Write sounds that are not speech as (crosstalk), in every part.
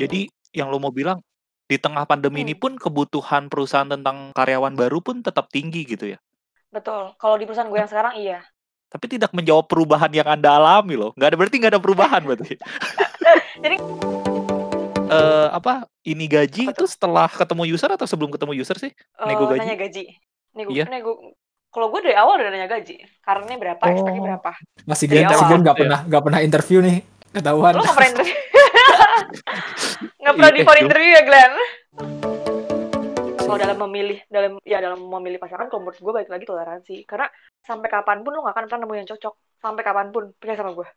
Jadi yang lo mau bilang, di tengah pandemi ini Hmm. pun kebutuhan perusahaan tentang karyawan baru pun tetap tinggi gitu ya? Betul, kalau di perusahaan gue yang sekarang iya. Tapi tidak menjawab perubahan yang Anda alami loh, nggak ada berarti nggak ada perubahan (laughs) berarti? Jadi Eee, apa, ini gaji Apa itu tuh? setelah ketemu user atau sebelum ketemu user sih? Nego Eee, nanya gaji? gaji. Nego Iya. nego kalau gue dari awal udah nanya gaji, karena berapa, expect-nya Oh. berapa. Masih Dari Glenn masih awal. Glenn nggak Iya. pernah nggak pernah interview nih, ketahuan. Lo nggak pernah interview (laughs) nggak pernah Iya, di cuma interview ya, Glenn? Kalau dalam memilih dalam ya dalam memilih pasangan kalau menurut gue balik lagi toleransi. Karena sampai kapan pun lo nggak akan pernah nemu yang cocok. Sampai kapan pun, percaya sama gue.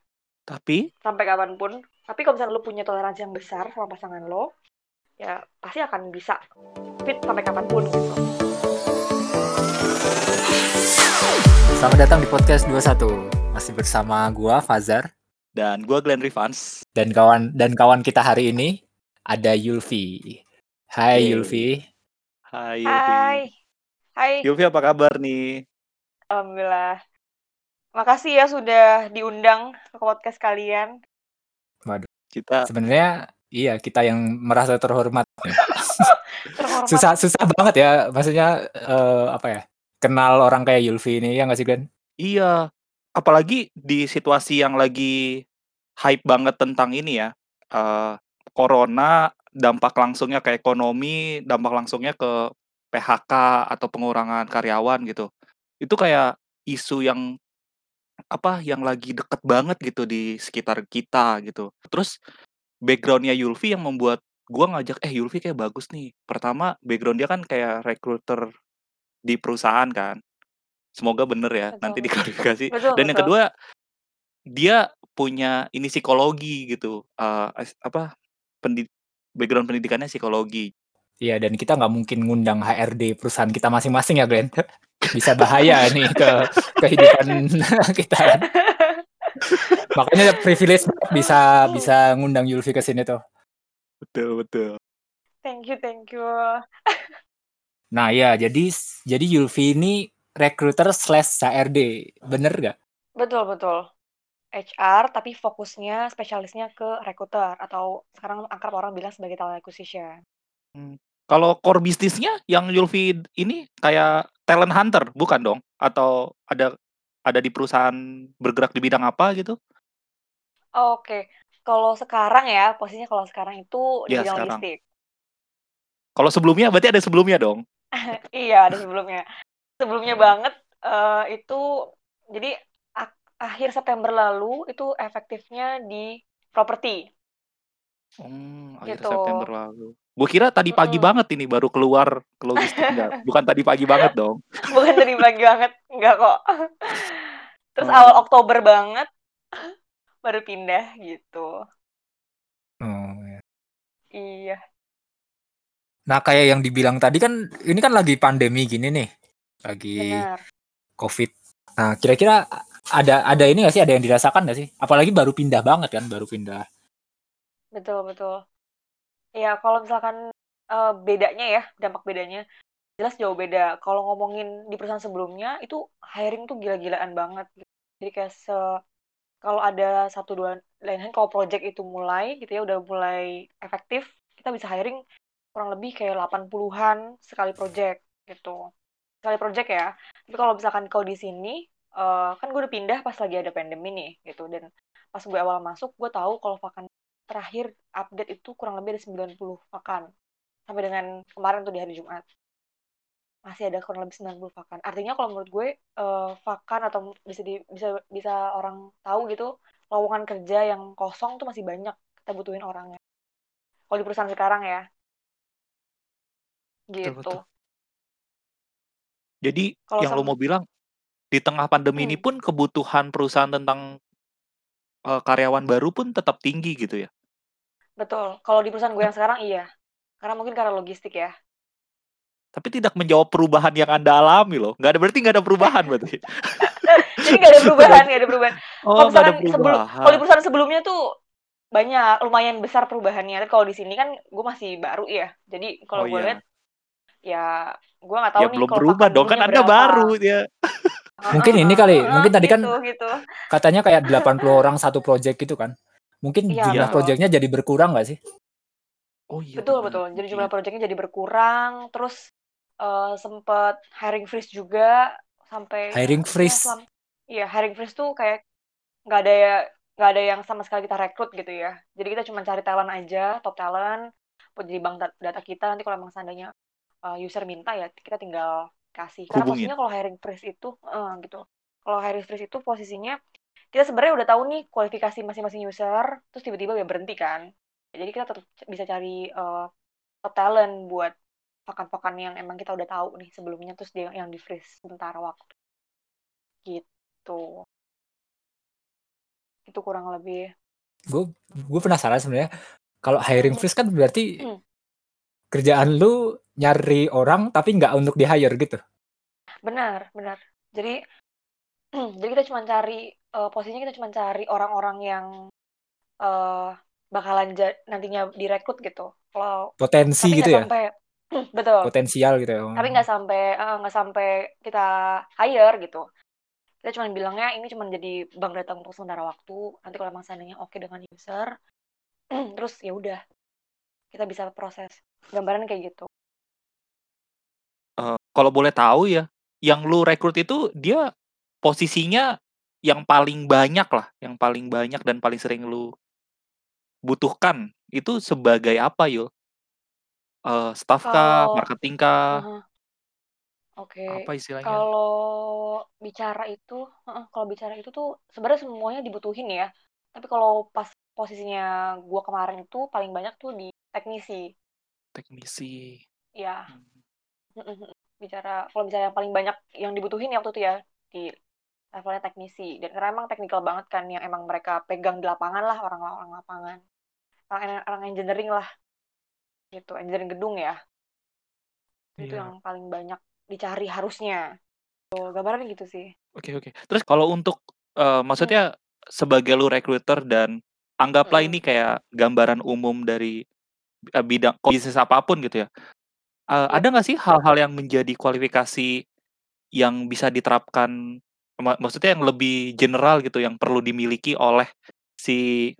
Tapi Sampai kapan pun. Tapi kalau misalnya lo punya toleransi yang besar sama pasangan lo, ya pasti akan bisa fit sampai kapan pun gitu. Selamat datang di podcast 21. Masih bersama gua Fazar dan gua Glenn Rivans. dan kawan dan kawan kita hari ini ada Yulfi. Hai Yeay. Yulfi. Hai Yulfi. Hai. Hai. Yulfi apa kabar nih? Alhamdulillah. Makasih ya sudah diundang ke podcast kalian. Kita Sebenarnya iya kita yang merasa terhormat. Terhormat. (laughs) (laughs) susah susah banget ya maksudnya eh, apa ya? Kenal orang kayak Yulfi ini ya nggak sih Glenn? iya, apalagi di situasi yang lagi hype banget tentang ini ya, eee, corona, dampak langsungnya ke ekonomi, dampak langsungnya ke PHK atau pengurangan karyawan gitu. Itu kayak isu yang, apa, yang lagi deket banget gitu di sekitar kita gitu. Terus background-nya Yulfi yang membuat gua ngajak, "Eh, Yulfi kayak bagus nih." Pertama, background dia kan kayak recruiter di perusahaan kan. Semoga bener ya, nanti Betul. diklarifikasi. Betul, Dan yang betul. kedua, dia punya ini psikologi gitu, eee, es apa, pendi background pendidikannya psikologi. Iya dan kita nggak mungkin ngundang HRD perusahaan kita masing-masing ya Glenn. (laughs) Bisa bahaya nih ke kehidupan (laughs) kita. Makanya privilege banget bisa bisa ngundang Yulfi ke sini tuh. Betul betul. Thank you, thank you. (laughs) Nah ya jadi jadi Yulfi ini recruiter slash HRD, bener gak? Betul, betul. HR, tapi fokusnya, spesialisnya ke recruiter atau sekarang akrab orang bilang sebagai talent acquisition. Mmm, kalau core bisnisnya yang Yulfi ini kayak talent hunter, bukan dong? Atau ada ada di perusahaan bergerak di bidang apa gitu? Oke, kalau sekarang ya, posisinya kalau sekarang itu di Iya, bidang sekarang. logistik. Kalau sebelumnya berarti ada sebelumnya dong? (laughs) Iya, ada sebelumnya. Sebelumnya banget, eee, itu jadi ak akhir September lalu itu efektifnya di properti. Oh, akhir Gitu. September lalu. Gua kira tadi pagi Mhm. banget ini baru keluar ke logistik, enggak? (laughs) Bukan tadi pagi banget dong? (laughs) Bukan tadi pagi banget, enggak kok. (laughs) Terus Oh. awal Oktober banget, baru pindah gitu. Oh, ya. Iya. Nah kayak yang dibilang tadi kan ini kan lagi pandemi gini nih, lagi Benar. COVID. Nah kira-kira ada ada ini gak sih? Ada yang dirasakan gak sih? Apalagi baru pindah banget kan, baru pindah. Betul betul. Ya kalau misalkan, eee, bedanya ya, dampak bedanya, jelas jauh beda. Kalau ngomongin di perusahaan sebelumnya, itu hiring tuh gila-gilaan banget. Jadi kayak se kalau ada 1, 2 lain hal kalau project itu mulai gitu ya, udah mulai efektif, kita bisa hiring kurang lebih kayak 80-an sekali project gitu. Sekali project ya. Tapi kalau misalkan kalau di sini, eee, kan gue udah pindah pas lagi ada pandemi nih gitu dan pas gue awal masuk, gue tahu kalau vakan terakhir update itu kurang lebih ada 90 vakan. Sampai dengan kemarin tuh di hari Jumat. Masih ada kurang lebih 90 vakan. Artinya kalau menurut gue, eee, vakan atau bisa di bisa bisa orang tahu gitu, lowongan kerja yang kosong tuh masih banyak, kita butuhin orangnya. Kalau di perusahaan sekarang ya. Betul Gitu. betul. Jadi Kalau yang lo sam mau bilang, di tengah pandemi ini Hmm. pun kebutuhan perusahaan tentang eee, karyawan baru pun tetap tinggi gitu ya? Betul. Kalau di perusahaan gue yang sekarang iya. Karena mungkin karena logistik ya. Tapi tidak menjawab perubahan yang Anda alami loh, nggak ada berarti nggak ada perubahan (laughs) berarti? Jadi nggak ada perubahan nggak ada perubahan. (laughs) Kalau Oh, nggak ada misalkan sebelum kalau di perubahan. perusahaan sebelumnya tuh banyak, lumayan besar perubahannya. Tapi kalau di sini kan gue masih baru ya. Jadi Oh, kalau gue iya. Ya gue nggak tahu Ya nih belum berubah dong, kan Anda berapa. baru ya. (laughs) Mungkin ini kali, heeh, mungkin tadi kan gitu gitu. katanya kayak 80 orang satu project gitu kan? Mungkin Iya, jumlah Iya. betul. projeknya jadi berkurang nggak sih? Oh iya Betul betul. Jadi jumlah gitu. projeknya jadi berkurang, terus, eee, sempet hiring freeze juga sampai ya Hiring ya freeze? iya hiring freeze tuh kayak nggak ada ya nggak ada yang sama sekali kita rekrut gitu ya. Jadi kita cuma cari talent aja, top talent, buat jadi bank dat data kita, nanti kalau emang seandainya, eee, user minta ya kita tinggal kasih. Karena Hubungin? posisinya kalau hiring freeze itu heeh, gitu. Kalau hiring freeze itu posisinya kita sebenarnya udah tahu nih kualifikasi masing-masing user, terus tiba-tiba ya berhenti kan. Jadi kita tetap bisa cari, top talent buat vakan-vakan yang emang kita udah tahu nih sebelumnya, terus dia yang di-freeze sementara waktu. Gitu. Itu kurang lebih. Gue gue penasaran sebenarnya, kalau hiring Mhm. freeze kan berarti Mmm. kerjaan lu nyari orang tapi nggak untuk di-hire gitu? Benar benar. Jadi (clears throat) jadi kita cuman cari, eee, posisinya kita cuman cari orang-orang yang, eee, bakalan nantinya direkrut gitu. Kalau Potensi gitu ya? sampai (clears throat) betul. Potensial gitu ya? Tapi nggak sampai heeh, nggak sampai kita hire gitu. Kita cuman bilangnya ini cuman jadi bank data untuk sementara waktu, nanti kalau emang seandainya oke dengan user, (clears throat) terus ya udah, kita bisa proses. Gambarannya kayak gitu. Eee, kalau boleh tahu ya, yang lu rekrut itu dia posisinya yang paling banyak lah, yang paling banyak dan paling sering lu butuhkan, itu sebagai apa, Yul? Eee, staff kah? Kalau Marketing kah? heeh. Oke. Apa istilahnya? Kalau bicara itu heeh, kalau bicara itu tuh sebenarnya semuanya dibutuhin ya. Tapi kalau pas posisinya gua kemarin itu paling banyak tuh di teknisi. Teknisi. Iya. Mmm. Bicara kalau bicara yang paling banyak yang dibutuhin ya waktu itu ya, di levelnya teknisi. Dan karena emang teknikal banget kan yang emang mereka pegang di lapangan lah, orang-orang lapangan. Orang orang engineering lah. Gitu, engineering gedung ya. Itu Iya. yang paling banyak dicari harusnya. Tuh, gambarannya gitu sih. Oke oke. Terus kalau untuk, Mmm. maksudnya sebagai lu recruiter dan anggaplah Mhm. ini kayak gambaran umum dari, eee, bidang bisnis apa pun gitu ya. Eee, ada nggak sih hal-hal yang menjadi kualifikasi yang bisa diterapkan ma maksudnya yang lebih general gitu, yang perlu dimiliki oleh si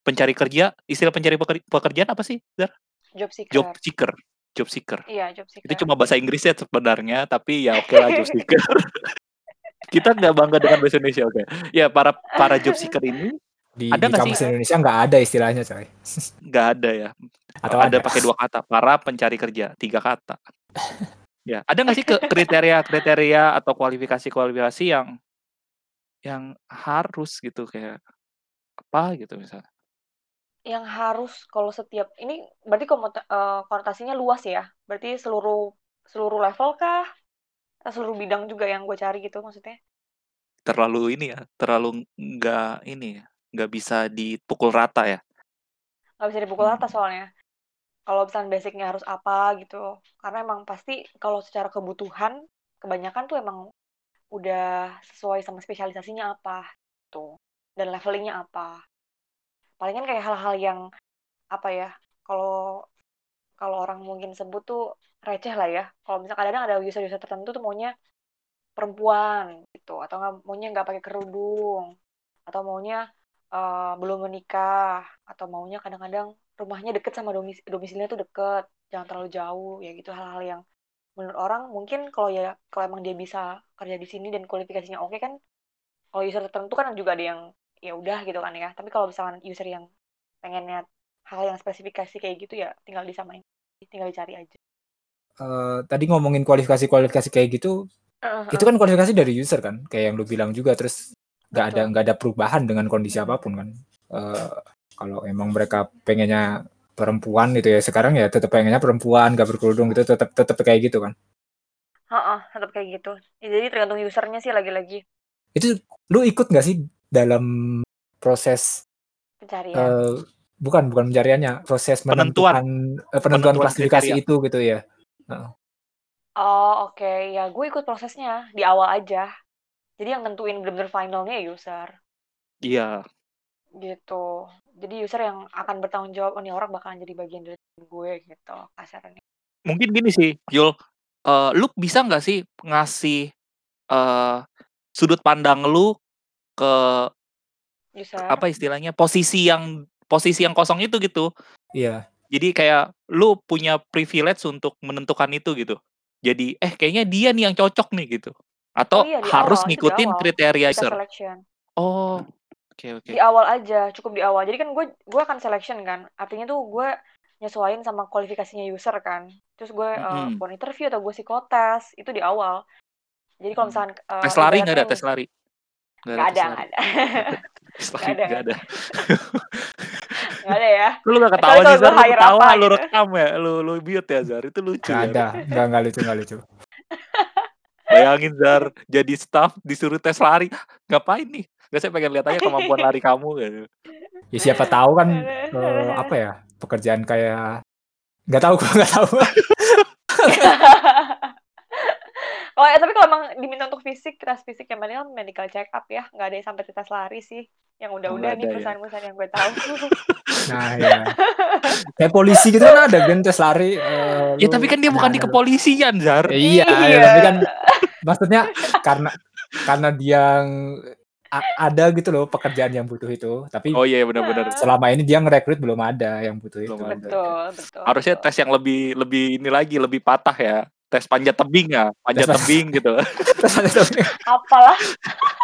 pencari kerja? Istilah pencari peker pekerjaan apa sih, Zar? Job Job seeker. seeker job seeker. Iya, job Itu seeker. cuma bahasa Inggrisnya sebenarnya, tapi ya okelah job (laughs) seeker. (laughs) Kita nggak bangga dengan bahasa Indonesia, oke. Ya para para job seeker ini, Di ada di nggak sih Indonesia nggak ada istilahnya coy. (laughs) Nggak ada ya? Atau Ada ada? pakai 2 kata, para pencari kerja, 3 kata. (laughs) Ya, ada nggak sih ke (laughs) kriteria-kriteria atau kualifikasi-kualifikasi yang yang harus gitu, kayak apa gitu misalnya? Yang harus kalau setiap ini berarti komota eee, konotasinya luas ya? Berarti seluruh seluruh level kah? Atau seluruh bidang juga yang gue cari gitu maksudnya? Terlalu ini ya, terlalu nggak ini ya, nggak bisa dipukul rata ya? Nggak bisa dipukul rata Mmm. soalnya. Kalau misalnya basic-nya harus apa gitu. Karena emang pasti kalau secara kebutuhan, kebanyakan tuh emang udah sesuai sama spesialisasinya apa, gitu. Dan levelingnya apa. Palingan kayak hal-hal yang, apa ya, kalau kalau orang mungkin sebut tuh receh lah ya. Kalau misalnya kadang-kadang ada user-user tertentu tuh maunya perempuan gitu, atau nggak maunya nggak pakai kerudung, atau maunya, eee, belum menikah, atau maunya kadang-kadang rumahnya deket sama domis domisilinya tuh deket, jangan terlalu jauh, ya gitu hal-hal yang menurut orang mungkin kalau ya kalau emang dia bisa kerja di sini dan kualifikasinya oke kan, kalau user tertentu kan juga ada yang ya udah gitu kan ya. Tapi kalau misalkan user yang pengennya hal yang spesifikasi kayak gitu ya tinggal disamain, tinggal dicari aja. Eee, tadi ngomongin kualifikasi-kualifikasi kayak gitu, Heeh itu heeh. kan kualifikasi dari user kan? Kayak yang lu bilang juga, terus nggak ada nggak ada perubahan dengan kondisi Mhm. apa pun kan. Eee, kalau emang mereka pengennya perempuan gitu ya, sekarang ya tetep pengennya perempuan, nggak berkerudung gitu, tetep tetep kayak gitu kan? Heeh, tetep kayak gitu. Ya jadi tergantung user-nya sih lagi-lagi. Itu lu ikut nggak sih dalam proses Pencarian. eee, bukan bukan pencariannya, proses Penentuan. menentukan eee, penentuan Penentuan klasifikasi kriteria. itu gitu ya? Heeh. Oh, oke. Ya gue ikut prosesnya, di awal aja. Jadi yang nentuin bener-bener finalnya ya user. Iya. Gitu. Jadi user yang akan bertanggung jawab, "Oh nih orang bakalan jadi bagian dari tim gue," gitu kasarnya. Mungkin gini sih, Yul, eee, lu bisa nggak sih ngasih, eee, sudut pandang lu ke User. apa istilahnya, posisi yang posisi yang kosong itu gitu. Iya. Jadi kayak lu punya privilege untuk menentukan itu gitu. Jadi, eh kayaknya dia nih yang cocok nih gitu. Atau Oh iya, di harus awal, itu di ngikutin awal. kriteria Kita user. selection. Oh, oke oke. Di awal aja, cukup di awal. Jadi kan gue gue akan selection kan. Artinya tuh gue nyesuaiin sama kualifikasinya user kan. Terus gue eh, Mhm. phone interview atau gue psikotes itu di awal. Jadi kalau Hmm. misalkan eh, Tes lari nggak ada ibaratnya tes lari? Nggak ada, nggak ada. Tes Nggak lari ada, nggak ada. (laughs) (laughs) Nggak ada ya. (laughs) Lu nggak Kecuali ketawa kalau sih Zar, lu hire ketawa apa lu gitu. rekam ya, lu lu mute ya Zar, itu lucu Nggak ya. ada. Nggak, nggak lucu, nggak lucu. Bayangin Zar, jadi staff disuruh tes lari, ngapain nih? Nggak saya pengen lihat aja kemampuan lari kamu gitu. Ya siapa tahu kan eh, apa ya pekerjaan kayak nggak tahu gue (laughs) nggak tahu. (laughs) Oh ya, tapi kalau emang diminta untuk fisik, tes fisik yang kan medical check up ya, nggak ada yang sampai tes lari sih. Yang udah-udah nih ya. perusahaan-perusahaan yang gue tahu. (laughs) Nah ya. Kayak polisi gitu kan ada kan tes lari. eh, Ya lu tapi kan dia bukan di nanya- kepolisian Zar. Iya, ya, tapi kan maksudnya karena karena dia ada gitu loh pekerjaan yang butuh itu. Tapi Oh iya benar-benar. selama ini dia ngerekrut belum ada yang butuh itu. Belum ada. betul, betul. Harusnya betul. tes yang lebih lebih ini lagi, lebih patah ya. Tes panjat tebing ya, panjat Tes- tebing gitu. (laughs) Apalah.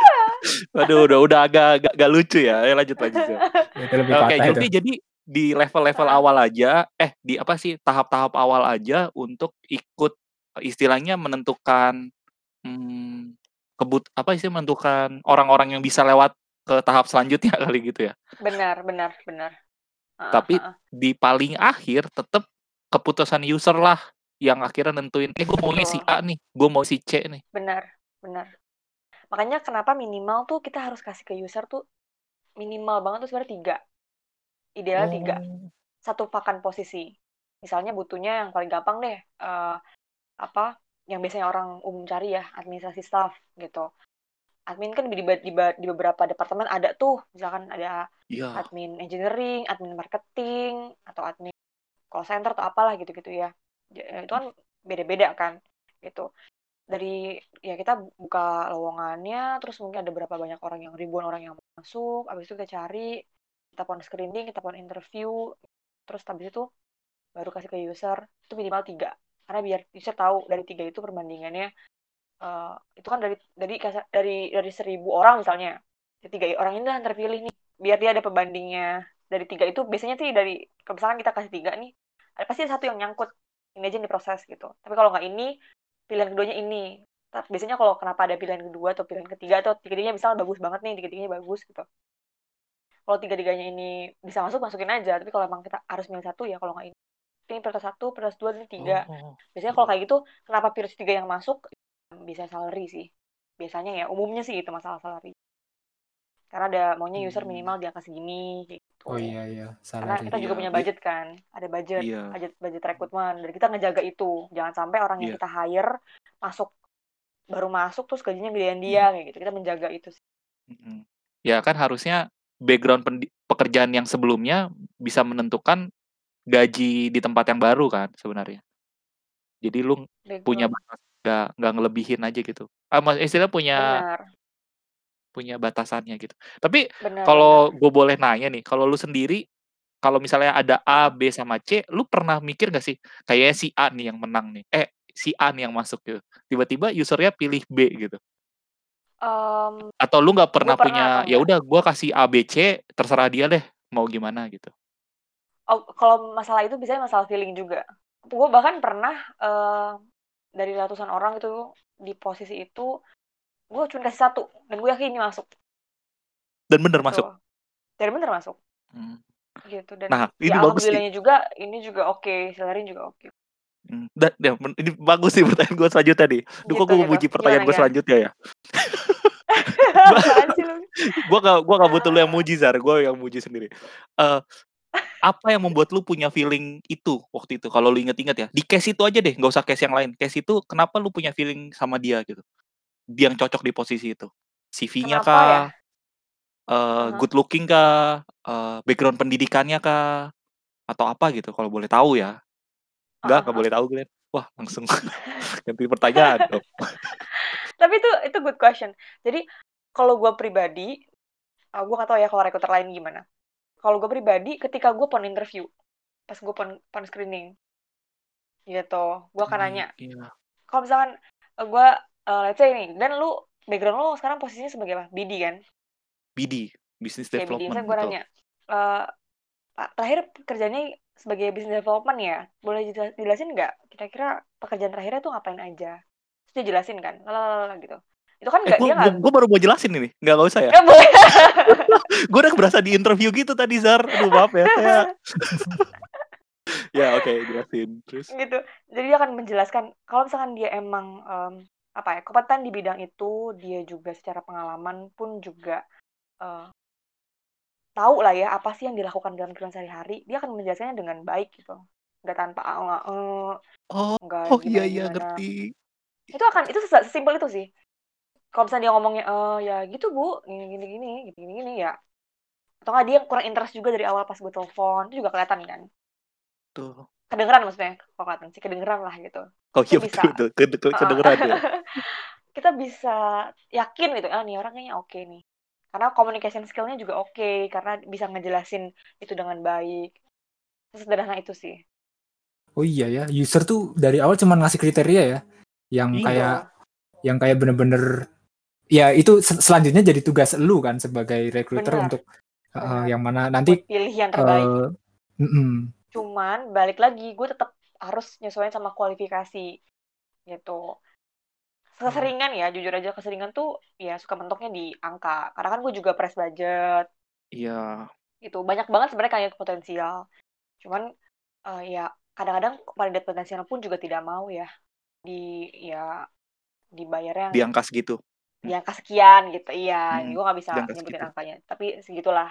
(laughs) Waduh, udah udah agak agak, agak lucu ya. Ayo lanjut lanjut. Itu lebih Oke, patah itu. Julfi jadi di level-level awal aja, eh di apa sih tahap-tahap awal aja untuk ikut istilahnya menentukan hmm, kebut apa sih menentukan orang-orang yang bisa lewat ke tahap selanjutnya (laughs) kali gitu ya. Benar, benar, benar. Heeh, Tapi heeh. di paling akhir tetap keputusan user lah yang akhirnya nentuin, eh gue maunya si A nih, gue mau si C nih. benar, benar. Makanya kenapa minimal tuh kita harus kasih ke user tuh minimal banget tuh sebenarnya tiga. Idealnya tiga. Oh. Satu pakan posisi. Misalnya butuhnya yang paling gampang deh, eh, apa yang biasanya orang umum cari ya, administrasi staff gitu. Admin kan di, di, di beberapa departemen ada tuh, misalkan ada Iya. admin engineering, admin marketing, atau admin call center atau apalah gitu-gitu ya. Ja- Itu kan beda-beda kan, gitu. Dari ya kita buka lowongannya, terus mungkin ada berapa banyak orang yang ribuan orang yang masuk, habis itu kita cari, kita pon screening, kita pon interview, terus habis itu baru kasih ke user, itu minimal tiga. Karena biar user tahu dari tiga itu perbandingannya, eh, itu kan dari dari dari dari seribu orang misalnya, tiga orang ini yang terpilih nih. Biar dia ada pembandingnya dari tiga itu biasanya sih dari misalkan kita kasih tiga nih ada pasti satu yang nyangkut. Ini aja yang diproses gitu. Tapi kalau nggak ini pilihan keduanya ini. Tapi biasanya kalau kenapa ada pilihan kedua atau pilihan ketiga atau tiga-tiganya misalnya bagus banget nih tiga-tiganya bagus gitu. Kalau tiga-tiganya ini bisa masuk masukin aja. Tapi kalau emang kita harus milih satu ya kalau nggak ini ini prioritas satu prioritas dua ini tiga Oh. biasanya kalau kayak gitu kenapa prioritas tiga yang masuk bisa salary sih biasanya ya umumnya sih itu masalah salary karena ada maunya user Hmm. minimal di angka segini gitu Oh iya iya, karena salary. kita juga Iya, punya budget kan ada budget Iya. budget budget rekrutmen dan kita ngejaga itu jangan sampai orang yang Iya. kita hire masuk baru masuk terus gajinya gedean dia kayak gitu kita menjaga itu sih. Ya kan harusnya background pekerjaan yang sebelumnya bisa menentukan gaji di tempat yang baru kan sebenarnya. Jadi lu punya Background. batas nggak nggak ngelebihin aja gitu. Ah, istilah punya benar punya batasannya gitu. Tapi kalau gue boleh nanya nih, kalau lu sendiri kalau misalnya ada A, B sama C, lu pernah mikir gak sih kayak si A nih yang menang nih, eh si A nih yang masuk gitu. Tiba-tiba usernya pilih B gitu. Em, Atau lu nggak pernah, pernah punya ya udah gua kasih A, B, C terserah dia deh mau gimana gitu. Oh, kalau masalah itu biasanya masalah feeling juga gue bahkan pernah eh, dari ratusan orang itu di posisi itu gue cuma kasih satu dan gue yakin ini masuk Dan bener gitu. masuk. dan bener masuk Hmm. gitu dan Nah, ini ya bagus alhamdulillahnya juga ini juga oke salary juga oke Hmm, Dan, ya, ini bagus sih pertanyaan gue selanjutnya nih. Duh, kok Gitu, gue gitu. memuji pertanyaan gue selanjutnya ya? (laughs) Sih gue gak, gua gak butuh lu yang muji, Zar. Gue yang muji sendiri. Eh, apa yang membuat lu punya feeling itu waktu itu? Kalau lu inget-inget ya. Di case itu aja deh, gak usah case yang lain. Case itu, kenapa lu punya feeling sama dia gitu? Dia yang cocok di posisi itu. CV-nya Kenapa ya? kah? Eh, Aha. good looking kah? Eh, background pendidikannya kah? Atau apa gitu, kalau boleh tahu ya. Enggak, Heeh, gak boleh tahu, Glenn. Wah, langsung (laughs) ganti pertanyaan dong. (laughs) tapi itu itu good question jadi kalau gue pribadi uh, gue gak tau ya kalau rekruter lain gimana. Kalau gue pribadi, ketika gue pon interview, pas gue pon, pon screening, gitu, gue akan nanya, Iya. kalau misalkan uh, gue, uh, let's say nih, dan lu, background lu sekarang posisinya sebagai apa? BD kan? BD, business Kayak BD, development. misalnya gue nanya, uh, Pak, terakhir kerjanya sebagai business development ya, boleh jelasin nggak? Kira-kira pekerjaan terakhirnya tuh ngapain aja? Terus dia jelasin kan, lalala gitu. Itu kan Eh, gue dia baru mau jelasin ini, nggak nggak usah ya. nggak (laughs) boleh. (laughs) gue udah berasa di interview gitu tadi Zar. Aduh maaf ya. Saya... (laughs) ya oke jelasin. Terus gitu jadi dia akan menjelaskan kalau misalkan dia emang em, apa ya kompeten di bidang itu dia juga secara pengalaman pun juga eh, tahu lah ya apa sih yang dilakukan dalam kehidupan sehari-hari dia akan menjelaskannya dengan baik gitu nggak tanpa nggak eh, oh nggak oh iya gimana iya gimana ngerti. itu akan itu ses- sesimpel itu sih kalau misalnya dia ngomongnya eh ya gitu bu gini gini gini gini gini, gini ya atau nggak dia kurang interest juga dari awal pas gue telepon itu juga kelihatan kan Tuh. kedengeran maksudnya kok kelihatan sih kedengeran lah gitu Oh iya betul bisa. betul. Ah, Kedengeran ya. (laughs) kita bisa yakin gitu ah nih orang kayaknya oke nih karena communication skillnya juga oke karena bisa ngejelasin itu dengan baik sederhana itu sih Oh iya ya, user tuh dari awal cuma ngasih kriteria ya, yang Iya. kayak yang kayak bener-bener ya itu sel- selanjutnya jadi tugas lu kan sebagai recruiter Benar, untuk uh, benar. yang mana nanti buat pilih yang terbaik eh, mm-mm. cuman balik lagi gue tetap harus nyesuaiin sama kualifikasi gitu keseringan ya jujur aja keseringan tuh ya suka mentoknya di angka karena kan gue juga press budget Iya. gitu banyak banget sebenarnya kandidat potensial cuman eh, ya kadang-kadang kandidat potensial pun juga tidak mau ya di ya dibayarnya Di angka segitu. Di angka sekian gitu iya Hmm, gue nggak bisa nyebutin segitu. angkanya tapi segitulah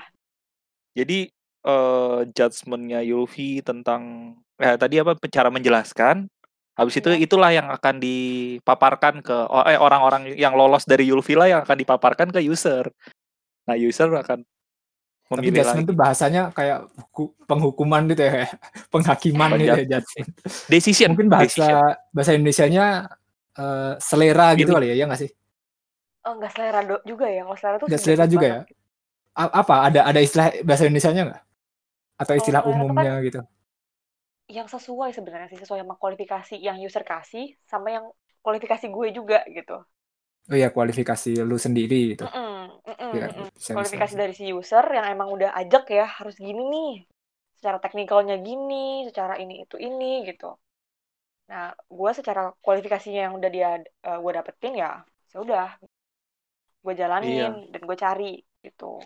Jadi eh judgementnya Yulfi tentang eh, tadi apa cara menjelaskan. Habis itu Iya. itulah yang akan dipaparkan ke eh, orang-orang yang lolos dari Yulfi lah yang akan dipaparkan ke user. Nah user akan tapi judgment tuh bahasanya kayak huku- penghukuman gitu ya, (laughs) penghakiman gitu ya judgment. Decision. Mungkin decision. bahasa bahasa Indonesianya eh, selera gitu kali ya, ya nggak sih? Oh nggak selera do- juga ya kalau selera tuh Nggak selera juga banget. ya? A- apa ada ada istilah bahasa Indonesianya nggak? Atau istilah selera tuh kan umumnya gitu? yang sesuai sebenarnya sih sesuai sama kualifikasi yang user kasih sama yang kualifikasi gue juga gitu Oh ya kualifikasi lu sendiri gitu. Mm-mm, mm-mm, Ya, mm-mm. bisa, bisa, kualifikasi bisa. dari si user yang emang udah ajak ya harus gini nih secara teknikalnya gini secara ini itu ini gitu nah gue secara kualifikasinya yang udah dia eh, gue dapetin ya ya gue Iya. jalanin dan gue cari gitu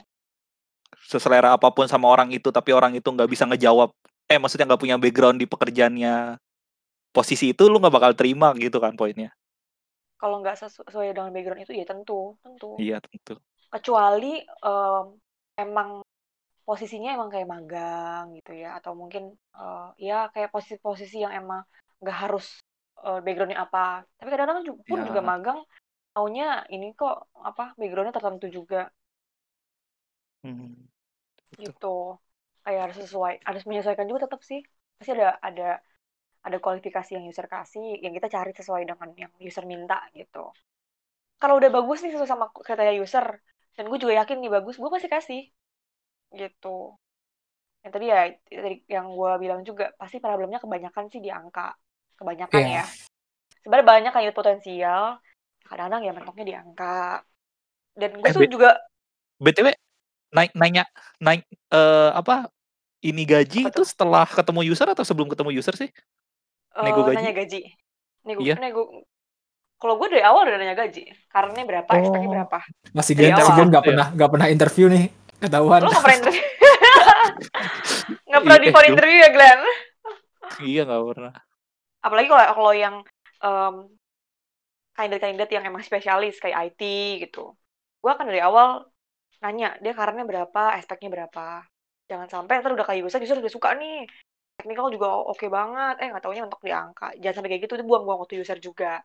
Seselera apa pun sama orang itu tapi orang itu nggak bisa ngejawab. Eh maksudnya nggak punya background di pekerjaannya posisi itu lu nggak bakal terima gitu kan poinnya. kalau nggak sesu- sesuai dengan background itu ya tentu tentu Iya tentu. kecuali em, emang posisinya emang kayak magang gitu ya atau mungkin eh, ya kayak posisi-posisi yang emang nggak harus eh, backgroundnya apa tapi kadang-kadang pun Ya. juga magang taunya ini kok apa backgroundnya tertentu juga. Hmm. Gitu. Kayak harus sesuai harus menyesuaikan juga tetap sih. Pasti ada ada ada kualifikasi yang user kasih yang kita cari sesuai dengan yang user minta gitu. Kalau udah bagus nih sesuai sama kriteria user dan gue juga yakin nih bagus gue pasti kasih gitu. Yang tadi ya tadi yang gue bilang juga pasti problemnya kebanyakan sih di angka. Kebanyakan Iya. ya. Sebenarnya banyak kandidat potensial kadang-kadang ya mentoknya di angka dan gue Eh, tuh juga btw naik nanya naik eh, apa ini gaji Apa itu tuh? setelah ketemu user atau sebelum ketemu user sih? Nego eh, gaji? nanya gaji nego Iya. nego kalau gue dari awal udah nanya gaji karena berapa Oh. berapa Masih awal. Glenn nggak Iya. pernah nggak pernah interview nih ketahuan. lo nggak pernah interview (laughs) nggak pernah Iya, di phone Ju. interview ya Glenn Iya nggak pernah. apalagi kalau kalau yang em, kandidat-kandidat yang emang spesialis kayak IT gitu. Gue akan dari awal nanya dia karannya berapa? Aspeknya berapa? Jangan sampai ntar udah kayak user user udah suka nih. Teknikal juga oke banget. Eh nggak taunya mentok di angka. Jangan sampai kayak gitu itu buang-buang waktu user juga.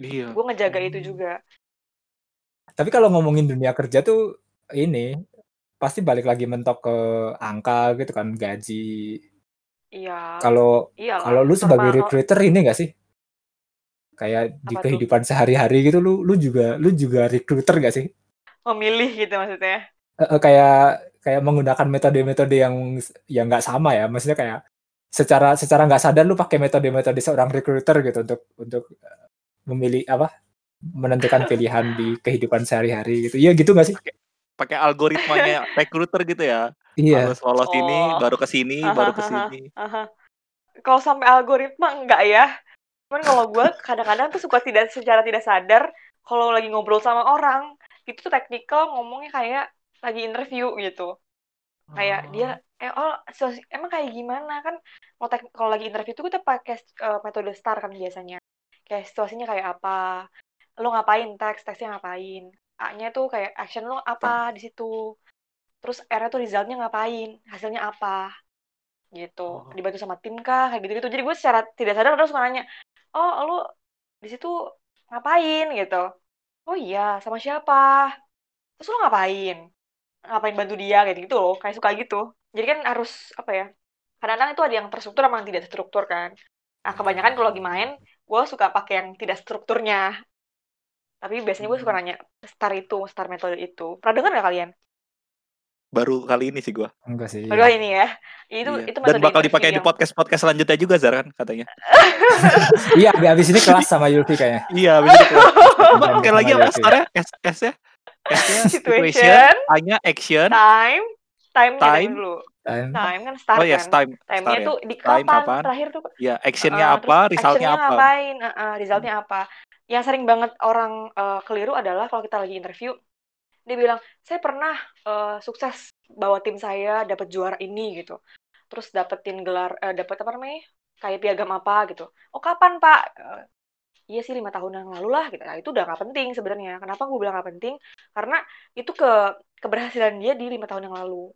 Iya. gue ngejaga itu Hmm. juga. Tapi kalau ngomongin dunia kerja tuh ini pasti balik lagi mentok ke angka gitu kan gaji. iya. Kalau iyalah kalau lu sebagai recruiter ini gak sih? Kayak di Apa tuh? kehidupan sehari-hari gitu lu lu juga lu juga recruiter gak sih? memilih gitu maksudnya Heeh, kayak kayak menggunakan metode-metode yang yang nggak sama ya, maksudnya kayak secara secara nggak sadar lu pakai metode-metode seorang recruiter gitu untuk untuk memilih apa, menentukan pilihan di (laughs) kehidupan sehari-hari gitu. Iya gitu nggak sih? Pakai pakai algoritmanya (laughs) recruiter gitu ya? Iya. Harus lolos ini, Oh. baru ke sini, baru ke sini. Kalau sampai algoritma enggak ya. Cuman kalau gue kadang-kadang tuh suka tidak secara tidak sadar kalau lagi ngobrol sama orang, itu tuh technical ngomongnya kayak lagi interview gitu. Kayak dia Oh. eh oh situasi- emang kayak gimana kan kalau lagi interview tuh kita pakai eh, metode STAR kan biasanya. Kayak situasinya kayak apa? Lo ngapain teks, teksnya ngapain? A-nya tuh kayak action lo apa di situ. Terus R-nya tuh resultnya ngapain, hasilnya apa gitu Oh. dibantu sama tim kah kayak gitu gitu jadi gue secara tidak sadar terus nanya oh lu di situ ngapain? Gitu. Oh iya sama siapa? Terus lu ngapain? Ngapain bantu dia? Kayak gitu loh kayak suka gitu. Jadi kan harus apa ya kadang-kadang itu ada yang terstruktur sama yang tidak terstruktur kan. Nah kebanyakan kalau lagi main gue suka pakai yang tidak strukturnya. Tapi biasanya gue suka nanya star itu star metode itu. Pernah dengar nggak kalian Baru kali ini sih gua. Enggak sih. Berdua ini ya itu Iya. itu Dan bakal dipakai di yang- podcast-podcast selanjutnya juga Zar kan katanya. (laughs) Iya, abis ini kelas sama Yulfi kayaknya. Iya, begitu. Coba Sama pakai lagi apa Yulfi. starnya? S S-nya? S-nya Situation. situation, A-nya action, time time Time. dulu Time. time kan start oh yes, kan time, time-nya start ya. tuh di Time kapan, kapan? terakhir tuh Ya, actionnya uh, apa, resultnya apa. ngapain uh, uh, resultnya apa yang sering banget orang uh, keliru adalah kalau kita lagi interview dia bilang saya pernah uh, sukses bawa tim saya dapat juara ini gitu. Terus dapetin gelar uh, dapat apa namanya kayak piagam apa gitu. Oh kapan pak? Uh, iya sih lima tahun yang lalu lah gitu. Nah, itu udah nggak penting sebenarnya. Kenapa gue bilang nggak penting? Karena itu ke keberhasilan dia di lima tahun yang lalu.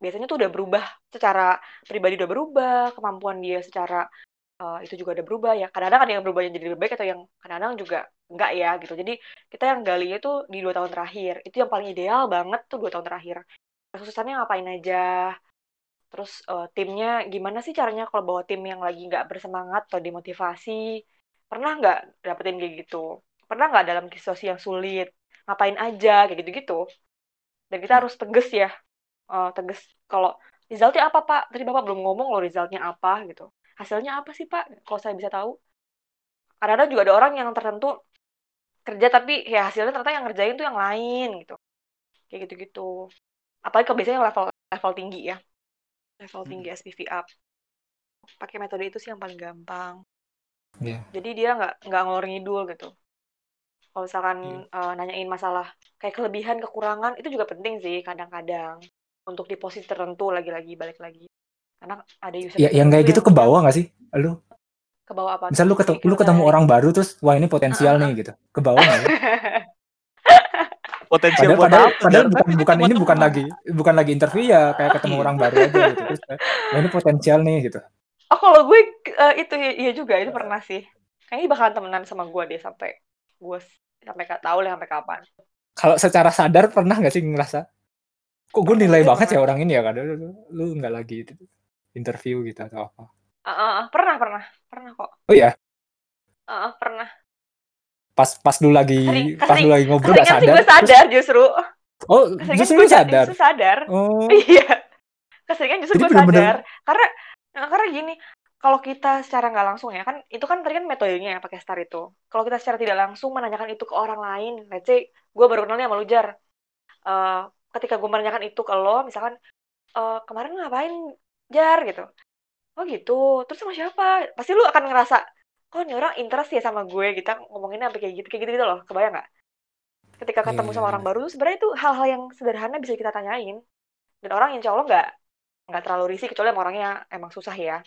Biasanya tuh udah berubah secara pribadi udah berubah kemampuan dia secara uh, itu juga udah berubah. Ya kadang-kadang ada yang berubah jadi lebih baik atau yang kadang-kadang juga enggak ya gitu. Jadi kita yang gali itu di dua tahun terakhir. Itu yang paling ideal banget tuh dua tahun terakhir. Kesuksesannya ngapain aja? Terus uh, timnya gimana sih caranya kalau bawa tim yang lagi nggak bersemangat atau dimotivasi? Pernah nggak dapetin kayak gitu? Pernah nggak dalam situasi yang sulit? Ngapain aja? Kayak gitu-gitu. Dan kita harus tegas ya. Uh, tegas. Kalau resultnya apa pak? Tadi bapak belum ngomong loh resultnya apa gitu. Hasilnya apa sih pak? Kalau saya bisa tahu. Kadang-kadang juga ada orang yang tertentu kerja tapi ya hasilnya ternyata yang ngerjain tuh yang lain gitu. Kayak gitu-gitu. Apalagi kalau biasanya level level tinggi ya. Level tinggi SPV up. Pakai metode itu sih yang paling gampang. Iya. jadi dia nggak nggak ngelor ngidul gitu. Kalau misalkan uh, nanyain masalah kayak kelebihan kekurangan itu juga penting sih kadang-kadang. Untuk di posisi tertentu lagi-lagi balik lagi. Karena ada user Ya, yang kayak gitu ke bawah nggak sih? Lu, ke bawah apa misal lu ketemu, lu ketemu orang baru terus, wah ini potensial nih gitu. Ke bawah nggak sih? (laughs) Potensial Padahal, buat padahal, apa? padahal bukan, Kan bukan ini bukan lagi bukan lagi interview ya kayak ketemu Iya. orang baru aja gitu. Terus, wah ini potensial nih gitu. oh kalau gue uh, itu iya iya juga itu pernah sih kayaknya bakalan temenan sama gue deh sampai gue sampai gak tahu lah sampai kapan Kalau secara sadar pernah nggak sih ngerasa, kok gue nilai banget ya orang ini ya kadang lu, lu nggak lagi itu, interview gitu atau apa? Ah, ah, ah, pernah pernah. Pernah kok. Oh iya, Ah, ah, pernah. Pas pas lu lagi Sering- pas lu lagi ngobrol nggak keseringan sih sadar. gue terus- sadar justru. Oh, keseringan justru gue sadar. justru sadar. Oh, (laughs) iya. Keseringan justru Jadi gue sadar. Karena nah, karena gini kalau kita secara nggak langsung ya kan itu kan tadi kan metodenya ya pakai star itu. Kalau kita secara tidak langsung menanyakan itu ke orang lain let's say gue baru kenal nih sama lu jar. Eh, ketika gue menanyakan itu ke lo misalkan eh, kemarin ngapain jar? gitu oh gitu terus sama siapa pasti lu akan ngerasa kok ini orang interest ya sama gue kita ngomonginnya sampai kayak gitu kayak gitu, gitu loh kebayang nggak ketika ketemu Iya, sama iya, orang iya. baru tuh sebenarnya itu hal-hal yang sederhana bisa kita tanyain dan orang insya Allah nggak nggak terlalu risih kecuali emang orangnya emang susah ya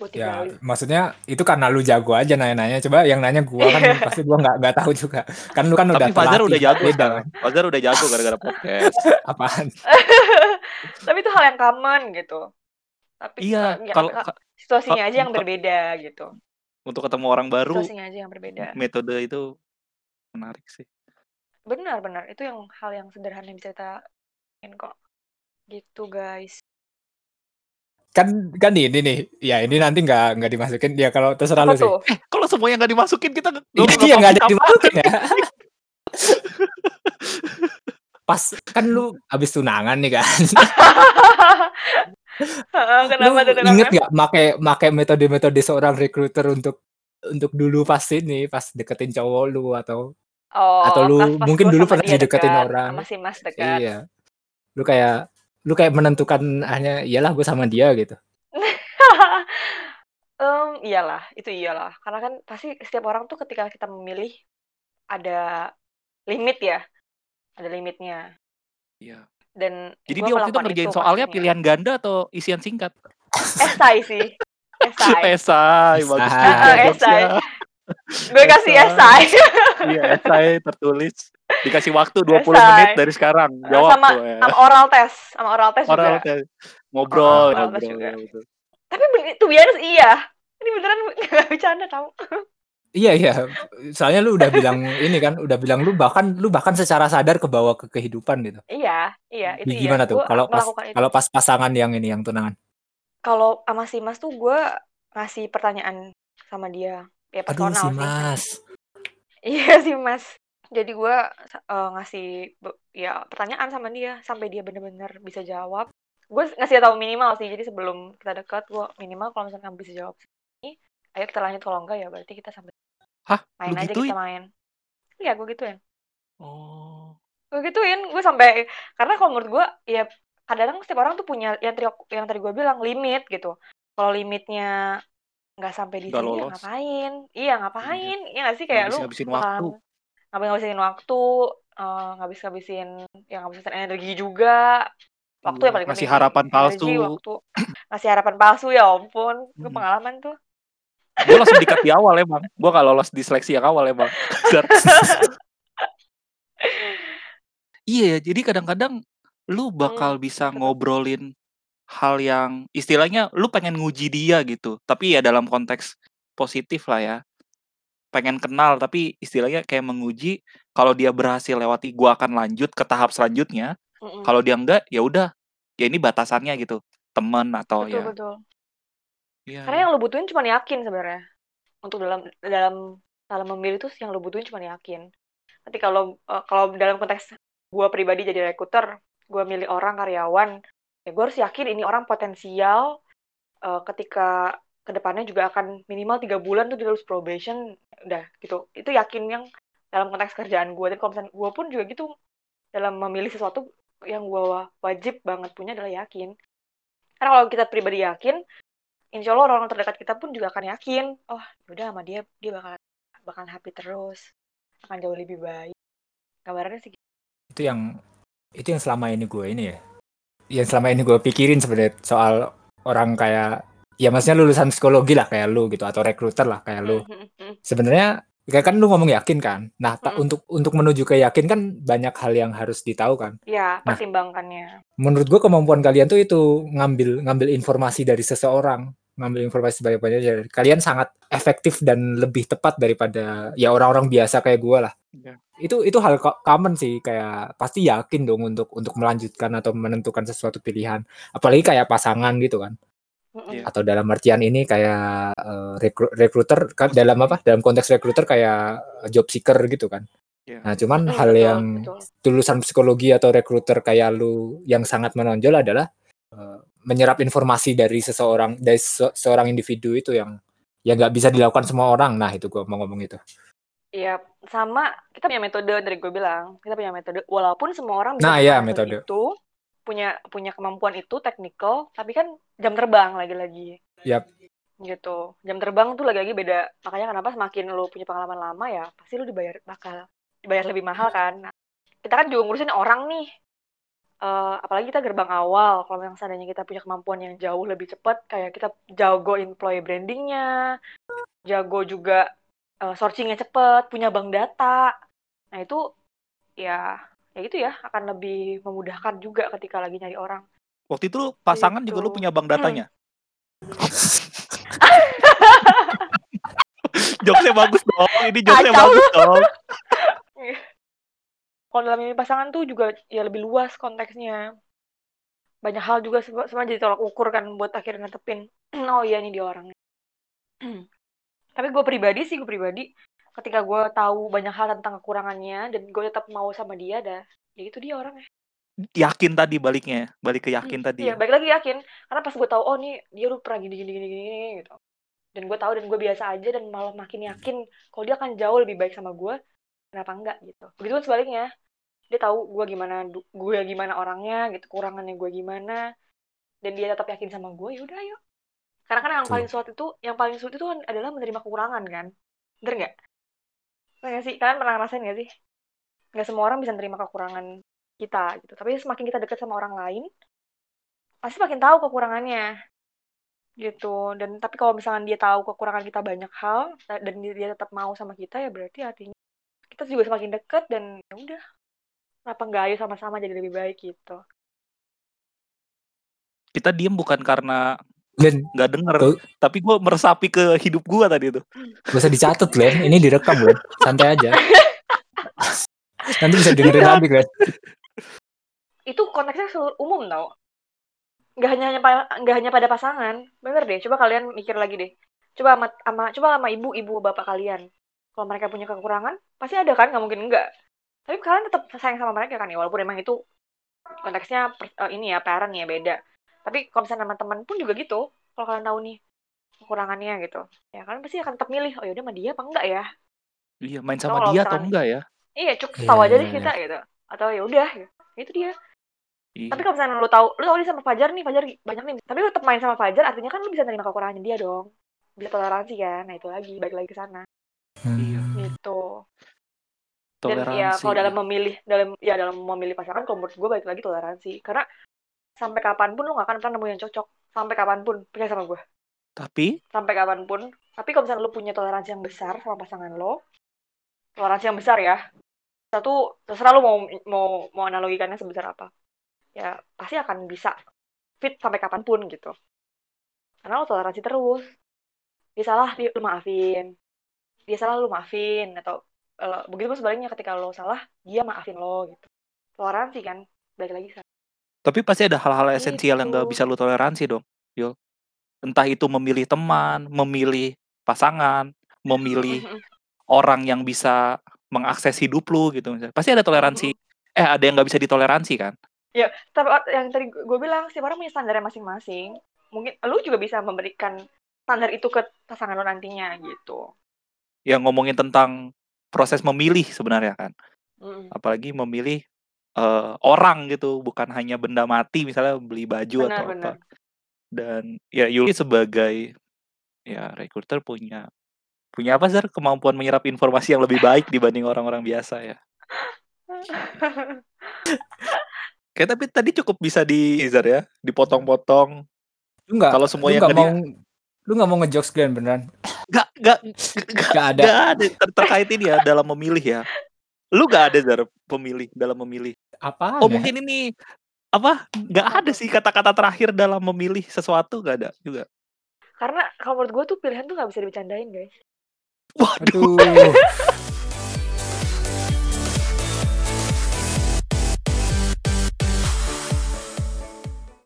buat Ya, maksudnya itu karena lu jago aja nanya-nanya. Coba yang nanya gua kan Iya. pasti gua nggak nggak tahu juga. Kan lu kan udah Tapi Fajar terlatih, udah jago sekarang. Fajar udah jago gara-gara podcast. kan. Apaan? (laughs) tapi itu hal yang common gitu tapi Iya, eh, ya, kalau ka- ka- situasinya ka- aja yang berbeda gitu untuk ketemu orang baru, situasinya aja yang berbeda metode itu menarik sih. benar-benar itu yang hal yang sederhana yang bisa kita kok gitu guys Kan kan ini nih. Ya ini nanti nggak nggak dimasukin. Ya kalau terserah apa lu sih. tuh Kalau semuanya nggak dimasukin kita Iya, iya nggak ada dimasukin ya. (laughs) pas kan lu habis tunangan nih kan. (laughs) Kenapa tuh inget kenapa? nggak make make metode-metode seorang recruiter untuk untuk dulu pas ini, pas deketin cowok lu atau atau Oh, lu pas pas mungkin dulu pernah dideketin dekat, orang. sama si Mas dekat. Iya. Lu kayak lu kayak menentukan hanya iyalah gue sama dia gitu. (laughs) Mmm, iyalah, itu iyalah. Karena kan pasti setiap orang tuh ketika kita memilih ada limit ya, ada limitnya. Iya. Dan Jadi gue dia waktu itu ngerjain itu soalnya pastinya. pilihan ganda atau isian singkat? Esai sih, esai. (laughs) Esai, bagus Esai. juga (laughs) esai. Gue kasih Esai. Iya, esai tertulis. Dikasih waktu 20 Esai. menit dari sekarang. Jawab sama tuh ya. sama oral test, sama oral test Oral juga. test. Ngobrol, oral test ngobrol. juga. Betul. Tapi to be honest iya. Ini beneran (laughs) nggak bercanda tau. Iya iya. Soalnya lu udah bilang ini kan, udah bilang lu bahkan lu bahkan secara sadar kebawa ke kehidupan gitu. Iya, iya, itu Gi iya. gimana tuh kalau pas itu. kalau pas pasangan yang ini, yang tunangan? Kalau sama si Mas tuh gue ngasih pertanyaan sama dia, ya Aduh si personal sih. Mas. Iya si Mas. Jadi gue eee, ngasih ya pertanyaan sama dia, sampai dia bener-bener bisa jawab. Gue ngasih tahu minimal sih, jadi sebelum kita dekat, gue minimal kalau misalkan bisa jawab ini, ayo kita lanjut, kalau enggak ya berarti kita sampai Hah? main Lu aja gituin? kita main. Iya, gue gituin. Oh. Gue gituin, gue sampai karena kalau menurut gue, ya kadang setiap orang tuh punya yang tadi yang tadi gue bilang limit gitu. Kalau limitnya nggak sampai di sini ya lolos. ngapain? Iya Iya. ngapain? Iya nggak sih kayak lu Ngabis-ngabisin waktu. bakalan ngabis-ngabisin waktu, eee, ngabis-ngabisin ya ngabis-ngabisin energi juga. Waktu Iya, yang paling ngasih penting sih, harapan energi, palsu. waktu. Ngasih harapan palsu, ya ampun, gue pengalaman tuh. Gue langsung di-cut di awal emang. Gue nggak lolos di seleksi yang awal emang. Set. (laughs) Iya ya, jadi kadang-kadang lu bakal Mmm, bisa ngobrolin hal yang istilahnya lu pengen nguji dia gitu, tapi ya dalam konteks positif lah ya. Pengen kenal tapi istilahnya kayak menguji, kalau dia berhasil lewati gua akan lanjut ke tahap selanjutnya, Mhm. kalau dia enggak, ya udah, ya ini batasannya gitu, temen atau Betul ya betul. Iya Karena iya. yang lu butuhin cuman yakin sebenarnya. Untuk dalam dalam dalam memilih tuh yang lu butuhin cuman yakin. Tapi kalau, eee, kalau dalam konteks gue pribadi jadi recruiter, gue milih orang karyawan, ya gue harus yakin ini orang potensial, eee, ketika ke depannya juga akan minimal 3 bulan tuh dia lulus probation, udah gitu. Itu yakin yang dalam konteks kerjaan gue. Tapi kalau misalnya gue pun juga gitu, dalam memilih sesuatu yang gue wajib banget punya adalah yakin. Karena kalau kita pribadi yakin, insya Allah orang terdekat kita pun juga akan yakin, oh udah sama dia dia bakal bakalan happy terus, akan jauh lebih baik. Gambarannya sih gitu. Itu yang itu yang selama ini gue ini ya. Yang selama ini gue pikirin sebenarnya soal orang kayak ya maksudnya lulusan psikologi lah kayak lu gitu atau recruiter lah kayak lu. Mhm, mhm, mhm. Sebenarnya kayak kan lu ngomong yakin kan. Nah, ta- Mhm. untuk untuk menuju ke yakin kan banyak hal yang harus ditahu kan. Ya, Nah. pertimbangkannya. Menurut gue kemampuan kalian tuh itu ngambil ngambil informasi dari seseorang, ngambil informasi sebanyak-banyaknya. Kalian sangat efektif dan lebih tepat daripada ya orang-orang biasa kayak gue lah. Iya. Itu itu hal common sih kayak pasti yakin dong untuk untuk melanjutkan atau menentukan sesuatu pilihan. Apalagi kayak pasangan gitu kan. Iya. Atau dalam artian ini kayak eh, rekru- recruiter kan dalam apa? Dalam konteks recruiter kayak job seeker gitu kan. Iya. Nah, cuman hal betul, yang betul. lulusan psikologi atau recruiter kayak lu yang sangat menonjol adalah menyerap informasi dari seseorang dari se- seorang individu itu yang yang nggak bisa dilakukan semua orang. Nah, itu gua mau ngomong itu. Iya, sama kita punya metode dari gue bilang, kita punya metode. Walaupun semua orang bisa Nah, iya, melakukan metode. itu, punya punya kemampuan itu technical, tapi kan jam terbang lagi-lagi. Yap. Gitu. Jam terbang tuh lagi-lagi beda. Makanya kenapa semakin lu punya pengalaman lama ya, pasti lu dibayar bakal dibayar lebih mahal kan. Nah, kita kan juga ngurusin orang nih. Eh, apalagi kita gerbang awal. Kalau yang seandainya kita punya kemampuan yang jauh lebih cepat, kayak kita jago employee brandingnya, jago juga eh, sourcingnya cepet, punya bank data. Nah itu ya ya itu ya akan lebih memudahkan juga ketika lagi nyari orang. Waktu itu pasangan juga lu Gitu. punya bank datanya? (laughs) Jokesnya bagus dong, ini jokesnya Kacau. bagus dong. (laughs) Kalau dalam ini pasangan tuh juga ya lebih luas konteksnya. Banyak hal juga sebenarnya jadi tolak ukur kan buat akhirnya netepin. (clears throat) oh iya ini dia orangnya. (clears throat) Tapi gue pribadi sih, gue pribadi ketika gue tahu banyak hal tentang kekurangannya dan gue tetap mau sama dia dah ya itu dia orangnya. Yakin tadi baliknya ya? Balik ke yakin tadi iya ya? balik lagi yakin, karena pas gue tahu, oh nih dia dulu pernah gini gini gini gini gini gitu. Dan gue tahu dan gue biasa aja dan malah makin yakin kalau dia akan jauh lebih baik sama gue, kenapa enggak gitu. Begitu pun sebaliknya, dia tahu gue gimana gue gimana orangnya gitu, kekurangannya gue gimana, dan dia tetap yakin sama gue, ya udah ayo. Karena kan yang paling sulit itu yang paling sulit itu adalah menerima kekurangan kan, bener nggak? Nggak sih? Kalian pernah ngerasain nggak sih? Nggak semua orang bisa nerima kekurangan kita gitu, tapi semakin kita dekat sama orang lain, pasti makin tahu kekurangannya. Gitu, dan tapi kalau misalkan dia tahu kekurangan kita banyak hal, ta dan dia dia tetap mau sama kita, ya berarti artinya kita juga semakin dekat dan ya udah, kenapa nggak ayo sama-sama jadi lebih baik gitu. Kita diem bukan karena Glenn, nggak denger, tuh tapi gue meresapi ke hidup gue tadi tuh. Gak usah dicatat Glenn, ini direkam Glenn, santai aja. Nanti bisa dengerin Iya. lagi Glenn. Itu konteksnya seluruh umum tau. Nggak hanya hanya nggak hanya pada pasangan, bener deh, coba kalian mikir lagi deh. Coba ama ama coba sama ibu ibu bapak kalian, kalau mereka punya kekurangan, pasti ada kan, nggak mungkin enggak. Tapi kalian tetap sayang sama mereka kan ya, walaupun emang itu konteksnya per eee, ini ya, parent ya, beda. Tapi kalau misalnya sama temen pun juga gitu, kalau kalian tahu nih kekurangannya gitu, ya kalian pasti akan tetap milih, "Oh ya udah sama dia apa enggak ya?" Iya, main sama dia atau enggak ya? iya, cuk Iya tahu aja iya deh iya. kita gitu, atau ya udah gitu, itu dia. Tapi Iya. kalau misalnya lu tahu lu tahu nih sama Fajar nih, Fajar banyak nih, tapi lu tetap main sama Fajar, artinya kan lu bisa nerima kekurangannya dia dong. Bisa toleransi kan, nah itu lagi, balik lagi ke sana. Iya. Mmm. Gitu. Dan ya Toleransi kalau dalam ya. memilih dalam ya dalam memilih pasangan kalau menurut gue balik lagi toleransi. Karena sampai kapan pun lu nggak akan pernah nemu yang cocok, sampai kapan pun, percaya sama gue. Tapi Sampai kapan pun, tapi kalau misalnya lu punya toleransi yang besar sama pasangan lo, toleransi yang besar ya, satu terserah lu mau mau mau analogikannya sebesar apa. Ya pasti akan bisa fit sampai kapan pun gitu. Karena lu toleransi terus. Dia salah, di lu maafin. Dia salah, lu maafin atau, eee, begitu pun sebaliknya ketika lo salah, dia maafin lo gitu. Toleransi kan, balik lagi sana. tapi pasti ada hal-hal esensial yang nggak Gitu. bisa lu toleransi dong, Yul. Entah itu memilih teman, memilih pasangan, memilih orang yang bisa mengakses hidup lu gitu misalnya. Pasti ada toleransi eh, ada yang nggak bisa ditoleransi kan? Ya, tapi o yang tadi gue bilang, setiap orang punya standarnya masing-masing. Mungkin lu juga bisa memberikan standar itu ke pasangan lo nantinya gitu. Ya ngomongin tentang proses memilih sebenarnya kan. Mhm. Apalagi memilih, eee, orang gitu, bukan hanya benda mati misalnya beli baju Benar atau benar. apa. Dan ya Yul sebagai ya recruiter punya punya apa Zar, kemampuan menyerap informasi yang lebih baik (laughs) dibanding orang-orang biasa ya. (laughs) Kayak tapi tadi cukup bisa di Zar ya, dipotong-potong. Lu nggak Kalau semuanya ke mau dia lu nggak mau ngejokes Glenn beneran? Nggak nggak nggak Nggak ada. nggak ada ter terkait ini ya, dalam memilih ya. Lu nggak ada Zar, pemilih dalam memilih? Apaan Oh ya? mungkin ini, apa, nggak Apa ada sih kata-kata terakhir dalam memilih sesuatu nggak ada juga? Karena kalau menurut gue tuh pilihan tuh nggak bisa dibercandain, guys. Waduh. Aduh.